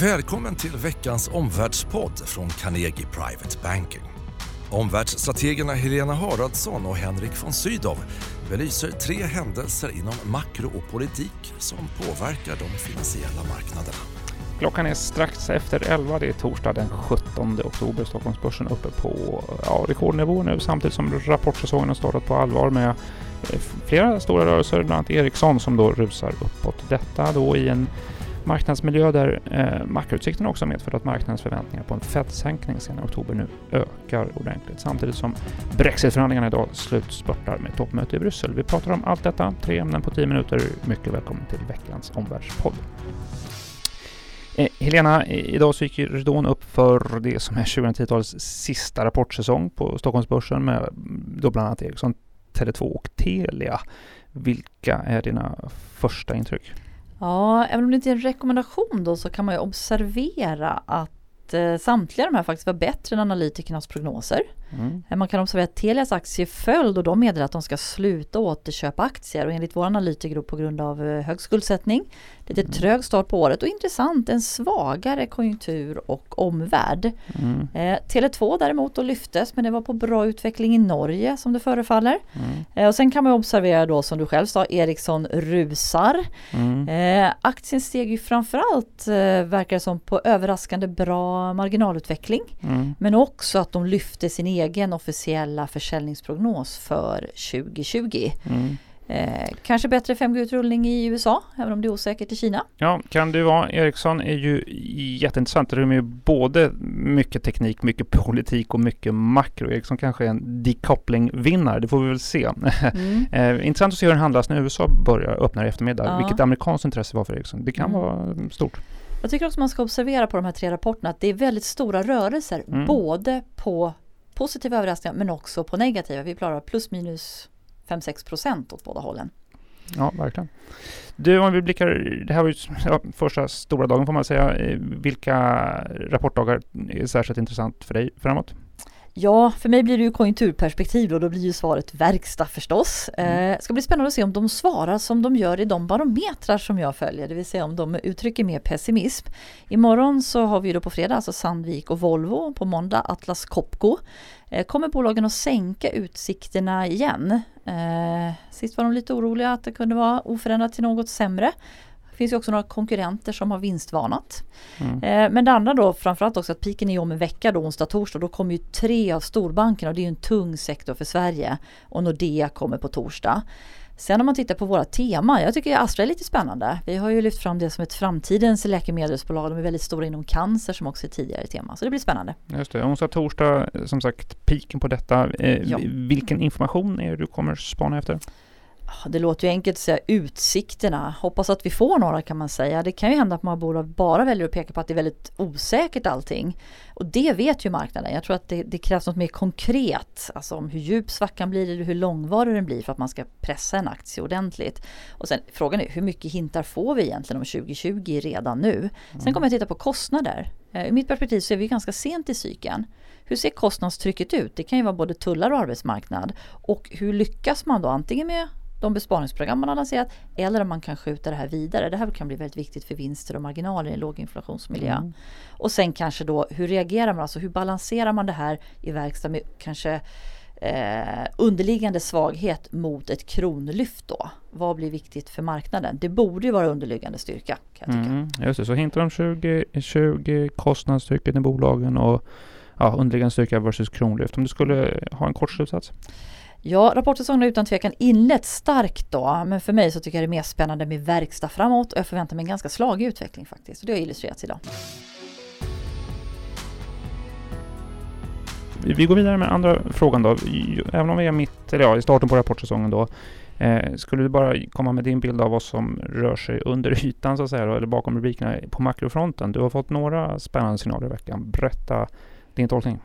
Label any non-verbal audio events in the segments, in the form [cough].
Välkommen till veckans omvärldspodd från Carnegie Private Banking. Omvärldsstrategerna Helena Haraldsson och Henrik von Sydow belyser tre händelser inom makro och politik som påverkar de finansiella marknaderna. Klockan är strax efter 11. Det är torsdag den 17 oktober. Stockholmsbörsen uppe på ja, rekordnivå nu samtidigt som rapportsäsongen har startat på allvar med eh, flera stora rörelser, bland annat Ericsson som då rusar uppåt. Detta då i en marknadsmiljö där eh, makroutsikterna också medfört att marknadens förväntningar på en Fed-sänkning senare i oktober nu ökar ordentligt samtidigt som Brexitförhandlingarna idag slutspurtar med toppmöte i Bryssel. Vi pratar om allt detta, tre ämnen på tio minuter. Mycket välkommen till veckans omvärldspodd. Eh, Helena, idag så gick ridån upp för det som är 2010-talets sista rapportsäsong på Stockholmsbörsen med mm, då bland annat Ericsson, Tele2 och Telia. Vilka är dina första intryck? Ja, även om det inte är en rekommendation då så kan man ju observera att eh, samtliga de här faktiskt var bättre än analytikernas prognoser. Mm. Man kan observera att Telias aktie föll och de meddelar att de ska sluta återköpa aktier och enligt vår analytiker på grund av eh, hög skuldsättning lite mm. trög start på året och intressant en svagare konjunktur och omvärld. Mm. Eh, Tele2 däremot då lyftes men det var på bra utveckling i Norge som det förefaller. Mm. Eh, och sen kan man observera då som du själv sa Ericsson rusar. Mm. Eh, aktien steg ju framförallt eh, verkar som på överraskande bra marginalutveckling. Mm. Men också att de lyfte sin egen officiella försäljningsprognos för 2020. Mm. Eh, kanske bättre 5G-utrullning i USA, även om det är osäkert i Kina. Ja, kan det vara. Ericsson är ju jätteintressant. Det är ju både mycket teknik, mycket politik och mycket makro. Ericsson kanske är en decoupling-vinnare, det får vi väl se. Mm. [laughs] eh, intressant att se hur den handlas när USA börjar öppna i eftermiddag. Ja. Vilket amerikanskt intresse var för Ericsson. Det kan mm. vara stort. Jag tycker också man ska observera på de här tre rapporterna att det är väldigt stora rörelser, mm. både på positiva överraskningar men också på negativa. Vi klarar plus minus 5-6 procent åt båda hållen. Ja, verkligen. Du, om vi blickar, det här var ju ja, första stora dagen får man säga. Eh, vilka rapportdagar är särskilt intressant för dig framåt? Ja, för mig blir det ju konjunkturperspektiv och då blir ju svaret verkstad förstås. Mm. Eh, ska bli spännande att se om de svarar som de gör i de barometrar som jag följer, det vill säga om de uttrycker mer pessimism. Imorgon så har vi då på fredag alltså Sandvik och Volvo, på måndag Atlas Copco. Eh, kommer bolagen att sänka utsikterna igen? Eh, sist var de lite oroliga att det kunde vara oförändrat till något sämre. Det finns ju också några konkurrenter som har vinstvarnat. Mm. Eh, men det andra då framförallt också att piken är om en vecka då onsdag torsdag. Då kommer ju tre av storbankerna och det är ju en tung sektor för Sverige. Och Nordea kommer på torsdag. Sen om man tittar på våra teman, jag tycker Astra är lite spännande. Vi har ju lyft fram det som ett framtidens läkemedelsbolag. De är väldigt stora inom cancer som också är tidigare tema. Så det blir spännande. Just det, onsdag, torsdag, som sagt, piken på detta. Eh, ja. Vilken information är det du kommer spana efter? Det låter ju enkelt att säga utsikterna. Hoppas att vi får några kan man säga. Det kan ju hända att många bolag bara väljer att peka på att det är väldigt osäkert allting. Och det vet ju marknaden. Jag tror att det, det krävs något mer konkret. Alltså om hur djup svackan blir eller hur långvarig den blir för att man ska pressa en aktie ordentligt. Och sen frågan är hur mycket hintar får vi egentligen om 2020 redan nu? Sen mm. kommer jag titta på kostnader. I mitt perspektiv så är vi ganska sent i cykeln. Hur ser kostnadstrycket ut? Det kan ju vara både tullar och arbetsmarknad. Och hur lyckas man då antingen med de besparingsprogram man har lanserat eller om man kan skjuta det här vidare. Det här kan bli väldigt viktigt för vinster och marginaler i en låginflationsmiljö. Mm. Och sen kanske då hur reagerar man, alltså hur balanserar man det här i verkstad med kanske eh, underliggande svaghet mot ett kronlyft då? Vad blir viktigt för marknaden? Det borde ju vara underliggande styrka. Kan jag tycka. Mm, just det, så hintar de 20, 20 kostnadstrycket i bolagen och ja, underliggande styrka versus kronlyft. Om du skulle ha en kort slutsats? Ja, rapportsäsongen har utan tvekan inlett starkt då, men för mig så tycker jag det är mer spännande med verkstad framåt och jag förväntar mig en ganska slagig utveckling faktiskt. Och det har illustrerats idag. Vi går vidare med andra frågan då. Även om vi är mitt, eller ja, i starten på rapportsäsongen då. Eh, skulle du bara komma med din bild av vad som rör sig under ytan så att säga, då, eller bakom rubrikerna på makrofronten? Du har fått några spännande signaler i veckan. Berätta din tolkning.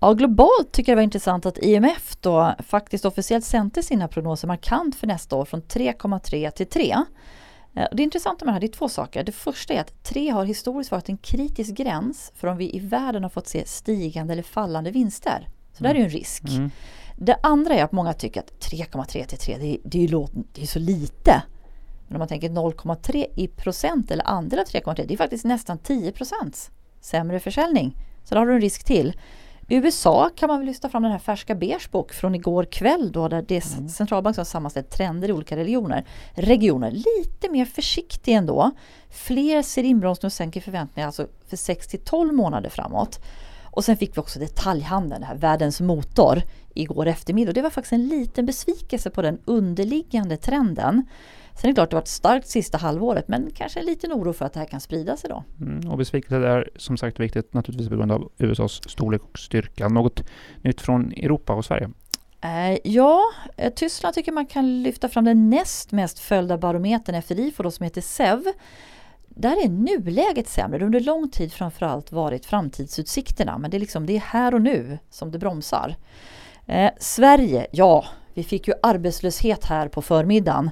Ja, globalt tycker jag det var intressant att IMF då faktiskt officiellt sänkte sina prognoser markant för nästa år från 3,3 till 3. Eh, det är intressant med det här, det är två saker. Det första är att 3 har historiskt varit en kritisk gräns för om vi i världen har fått se stigande eller fallande vinster. Så mm. där är ju en risk. Mm. Det andra är att många tycker att 3,3 till 3, det är, det är ju det är så lite. Men om man tänker 0,3 i procent eller andel av 3,3 det är faktiskt nästan 10 procents sämre försäljning. Så där har du en risk till. I USA kan man väl lyfta fram den här färska Beige bok från igår kväll då där det mm. centralbank som sammanställt trender i olika regioner. Regioner lite mer försiktig ändå. Fler ser inbromsning och sänker förväntningar alltså för 6 till 12 månader framåt. Och sen fick vi också detaljhandeln, här, världens motor, igår eftermiddag. Det var faktiskt en liten besvikelse på den underliggande trenden. Sen är det klart det varit starkt sista halvåret men kanske en liten oro för att det här kan sprida sig då. Mm, och besvikelse är som sagt viktigt naturligtvis på grund av USAs storlek och styrka. Något nytt från Europa och Sverige? Eh, ja, eh, Tyskland tycker man kan lyfta fram den näst mest följda barometern efter IFO då, som heter SEV. Där är nuläget sämre. Det har under lång tid framförallt varit framtidsutsikterna men det är, liksom, det är här och nu som det bromsar. Eh, Sverige, ja, vi fick ju arbetslöshet här på förmiddagen.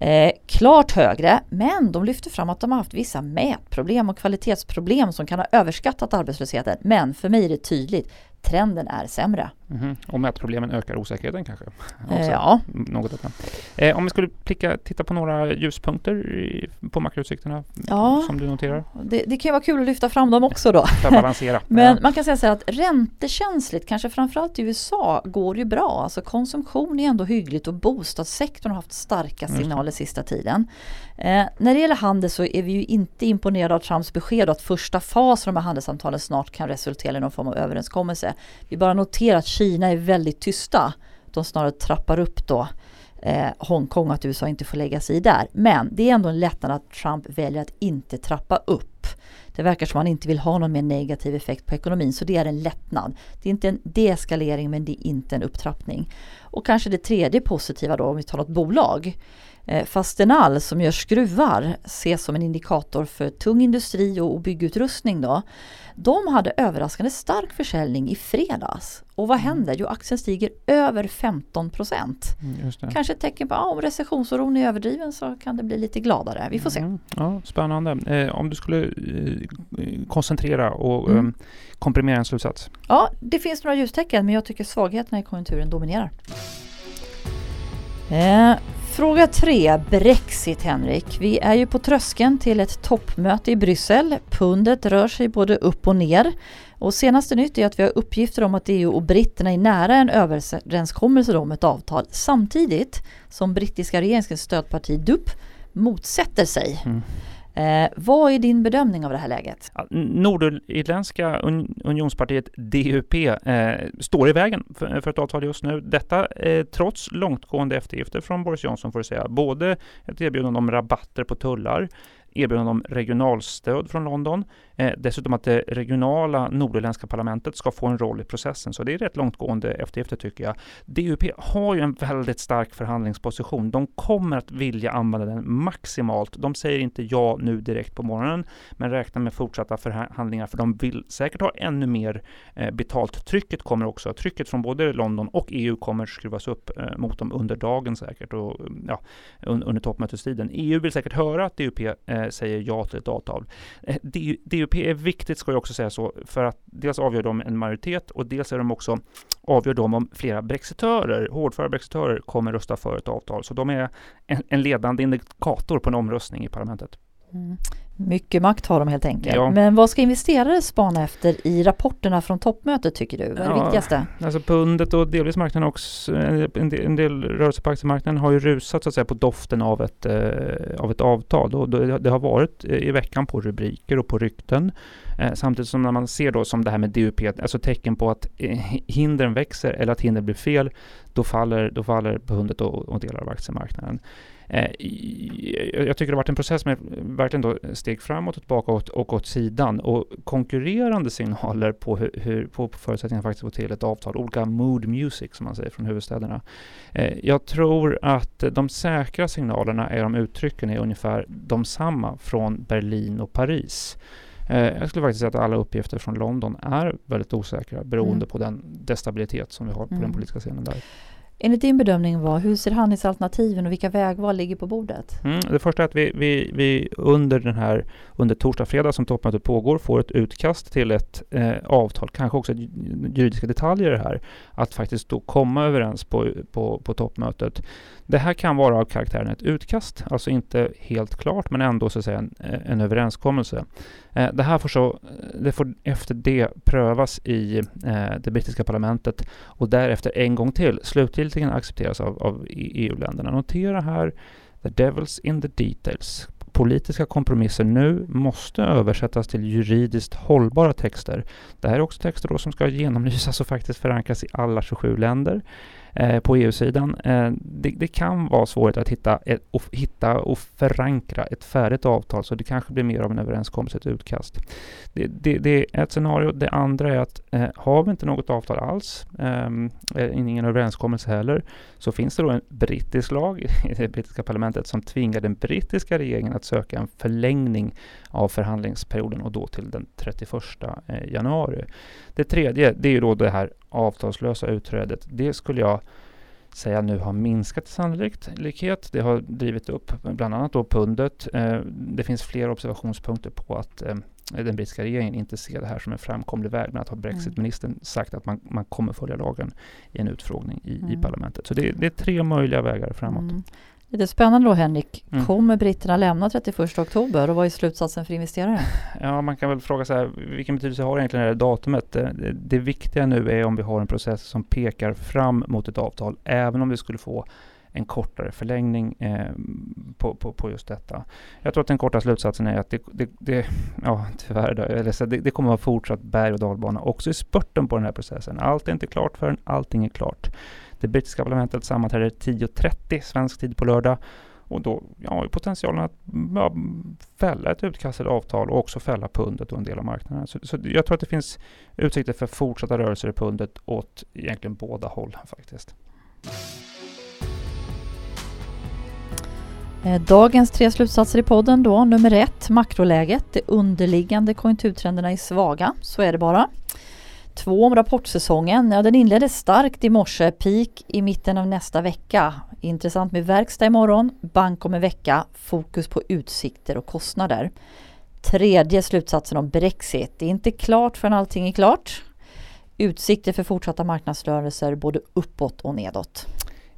Eh, klart högre, men de lyfter fram att de har haft vissa mätproblem och kvalitetsproblem som kan ha överskattat arbetslösheten. Men för mig är det tydligt, trenden är sämre. Mm -hmm. Och mätproblemen ökar osäkerheten kanske? Eh, ja. Något eh, om vi skulle plicka, titta på några ljuspunkter i, på makroutsikterna ja. som du noterar? Det, det kan vara kul att lyfta fram dem också då. För balansera. [laughs] Men man kan säga så här att räntekänsligt, kanske framförallt i USA, går ju bra. Alltså konsumtion är ändå hyggligt och bostadssektorn har haft starka signaler sista tiden. Eh, när det gäller handel så är vi ju inte imponerade av Trumps besked att första fasen av de här handelssamtalen snart kan resultera i någon form av överenskommelse. Vi bara noterar att Kina är väldigt tysta. De snarare trappar upp då eh, Hongkong att USA inte får lägga sig i där. Men det är ändå en lättnad att Trump väljer att inte trappa upp. Det verkar som att han inte vill ha någon mer negativ effekt på ekonomin så det är en lättnad. Det är inte en deeskalering men det är inte en upptrappning. Och kanske det tredje positiva då om vi tar något bolag Fastenal som gör skruvar ses som en indikator för tung industri och byggutrustning då. De hade överraskande stark försäljning i fredags. Och vad mm. händer? Jo, aktien stiger över 15 procent. Mm, Kanske ett tecken på att ja, om recessionsoron är överdriven så kan det bli lite gladare. Vi får se. Mm, ja, spännande. Eh, om du skulle eh, koncentrera och mm. eh, komprimera en slutsats? Ja, det finns några ljustecken men jag tycker svagheterna i konjunkturen dominerar. Fråga tre, Brexit Henrik. Vi är ju på tröskeln till ett toppmöte i Bryssel. Pundet rör sig både upp och ner. Och senaste nytt är att vi har uppgifter om att EU och britterna är nära en överenskommelse om ett avtal samtidigt som brittiska regeringens stödparti DUP motsätter sig. Mm. Eh, vad är din bedömning av det här läget? Nordirländska un unionspartiet DUP eh, står i vägen för, för ett avtal just nu. Detta eh, trots långtgående eftergifter från Boris Johnson får du säga. Både ett erbjudande om rabatter på tullar, erbjudande om regionalstöd från London. Eh, dessutom att det regionala nordirländska parlamentet ska få en roll i processen. Så det är rätt långtgående eftergifter tycker jag. DUP har ju en väldigt stark förhandlingsposition. De kommer att vilja använda den maximalt. De säger inte ja nu direkt på morgonen, men räknar med fortsatta förhandlingar för de vill säkert ha ännu mer eh, betalt. Trycket kommer också. Trycket från både London och EU kommer skruvas upp eh, mot dem under dagen säkert och ja, under toppmötestiden. EU vill säkert höra att DUP eh, Eh, säger ja till ett avtal. Eh, DUP är viktigt, ska jag också säga så, för att dels avgör de en majoritet och dels är de också avgör de om flera brexitörer, hårdföra brexitörer, kommer rösta för ett avtal. Så de är en, en ledande indikator på en omröstning i parlamentet. Mm. Mycket makt har de helt enkelt. Ja. Men vad ska investerare spana efter i rapporterna från toppmötet tycker du? Vad är det ja, viktigaste? Alltså pundet och delvis marknaden också, en del, en del rörelser på aktiemarknaden har ju rusat så att säga på doften av ett, eh, av ett avtal. Och det, har varit eh, i veckan på rubriker och på rykten. Eh, samtidigt som när man ser då som det här med DUP, alltså tecken på att hindren växer eller att hindren blir fel, då faller, då faller pundet och, och delar av aktiemarknaden. Eh, jag tycker det har varit en process med verkligen då steg framåt och tillbaka och, åt sidan och konkurrerande signaler på, hur, hur, på förutsättningarna faktiskt få till ett avtal. Olika mood music som man säger från huvudstäderna. Eh, jag tror att de säkra signalerna är de uttrycken är ungefär de samma från Berlin och Paris. Eh, jag skulle faktiskt säga att alla uppgifter från London är väldigt osäkra beroende mm. på den destabilitet som vi har på mm. den politiska scenen där. Enligt din bedömning, var, hur ser handlingsalternativen och vilka vägval ligger på bordet? Mm, det första är att vi, vi, vi, under den här under torsdag fredag som toppmötet pågår får ett utkast till ett eh, avtal, kanske också juridiska detaljer i det här, att faktiskt då komma överens på, på, på toppmötet. Det här kan vara av karaktären ett utkast, alltså inte helt klart men ändå så att säga en, en överenskommelse. Eh, det här får, så, det får efter det prövas i eh, det brittiska parlamentet och därefter en gång till slutgiltigen accepteras av, av e EU-länderna. Notera här the devils in the details. Politiska kompromisser nu måste översättas till juridiskt hållbara texter. Det här är också texter då som ska genomlysas och faktiskt förankras i alla 27 länder. Eh, på EU-sidan. Eh, det, det, kan vara svårt att hitta, ett, och, hitta och förankra ett färdigt avtal, så det kanske blir mer av en överenskommelse, ett utkast. Det, det, det är ett scenario. Det andra är att eh, har vi inte något avtal alls, ehm, eh, ingen överenskommelse heller, så finns det då en brittisk lag i det brittiska parlamentet som tvingar den brittiska regeringen att söka en förlängning av förhandlingsperioden och då till den 31 eh, januari. Det tredje, det är ju då det här avtalslösa utträdet. Det skulle jag säga nu har minskat sannolikhet. Det har drivit upp bland annat då pundet. Eh, det finns flera observationspunkter på att eh, den brittiska regeringen inte ser det här som en framkomlig väg. Men att har mm. brexitministern sagt att man, man kommer följa lagen i en utfrågning i, mm. i parlamentet. Så det, det, är tre möjliga vägar framåt. Mm. Lite spännande då Henrik. Mm. Kommer britterna lämna 31 oktober och vad är slutsatsen för investerare? Ja, man kan väl fråga så här, vilken betydelse har egentligen det här datumet? Det, det viktiga nu är om vi har en process som pekar fram mot ett avtal, även om vi skulle få en kortare förlängning eh, på, på, på, just detta. Jag tror att den korta slutsatsen är att det, det, det ja, tyvärr då, eller det, det kommer att vara fortsatt berg och dalbana också i spurten på den här processen. Allt är inte klart förrän allting är klart. Det brittiska parlamentet sammanträder 10.30 svensk tid på lördag och då ja, är potentialen att ja, fälla ett utkastat avtal och också fälla pundet och en del av marknaden. Så, så, jag tror att det finns utsikter för fortsatta rörelser i pundet åt egentligen båda håll faktiskt. Eh, dagens tre slutsatser i podden då. Nummer ett, makroläget. De underliggande konjunkturtrenderna är svaga. Så är det bara. Två om rapportsäsongen. Ja, den inleddes starkt i morse, peak i mitten av nästa vecka. Intressant med verkstad imorgon, bank om en vecka, fokus på utsikter och kostnader. Tredje slutsatsen om Brexit. Det är inte klart förrän allting är klart. Utsikter för fortsatta marknadsrörelser både uppåt och nedåt.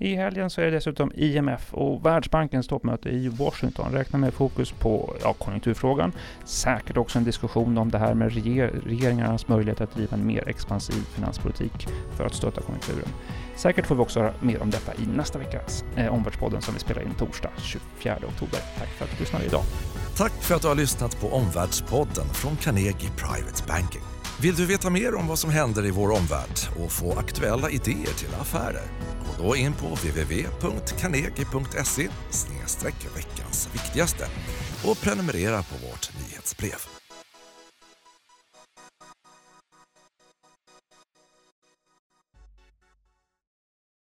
I helgen så är det dessutom IMF och Världsbankens toppmöte i Washington. Räkna med fokus på ja, konjunkturfrågan. Säkert också en diskussion om det här med reger regeringarnas möjlighet att driva en mer expansiv finanspolitik för att stötta konjunkturen. Säkert får vi också höra mer om detta i nästa veckas eh, Omvärldspodden som vi spelar in torsdag 24 oktober. Tack för att du lyssnade idag. Tack för att du har lyssnat på Omvärldspodden från Carnegie Private Banking. Vill du veta mer om vad som händer i vår omvärld och få aktuella idéer till affärer? Gå in på www.carnegie.se veckans viktigaste och prenumerera på vårt nyhetsbrev.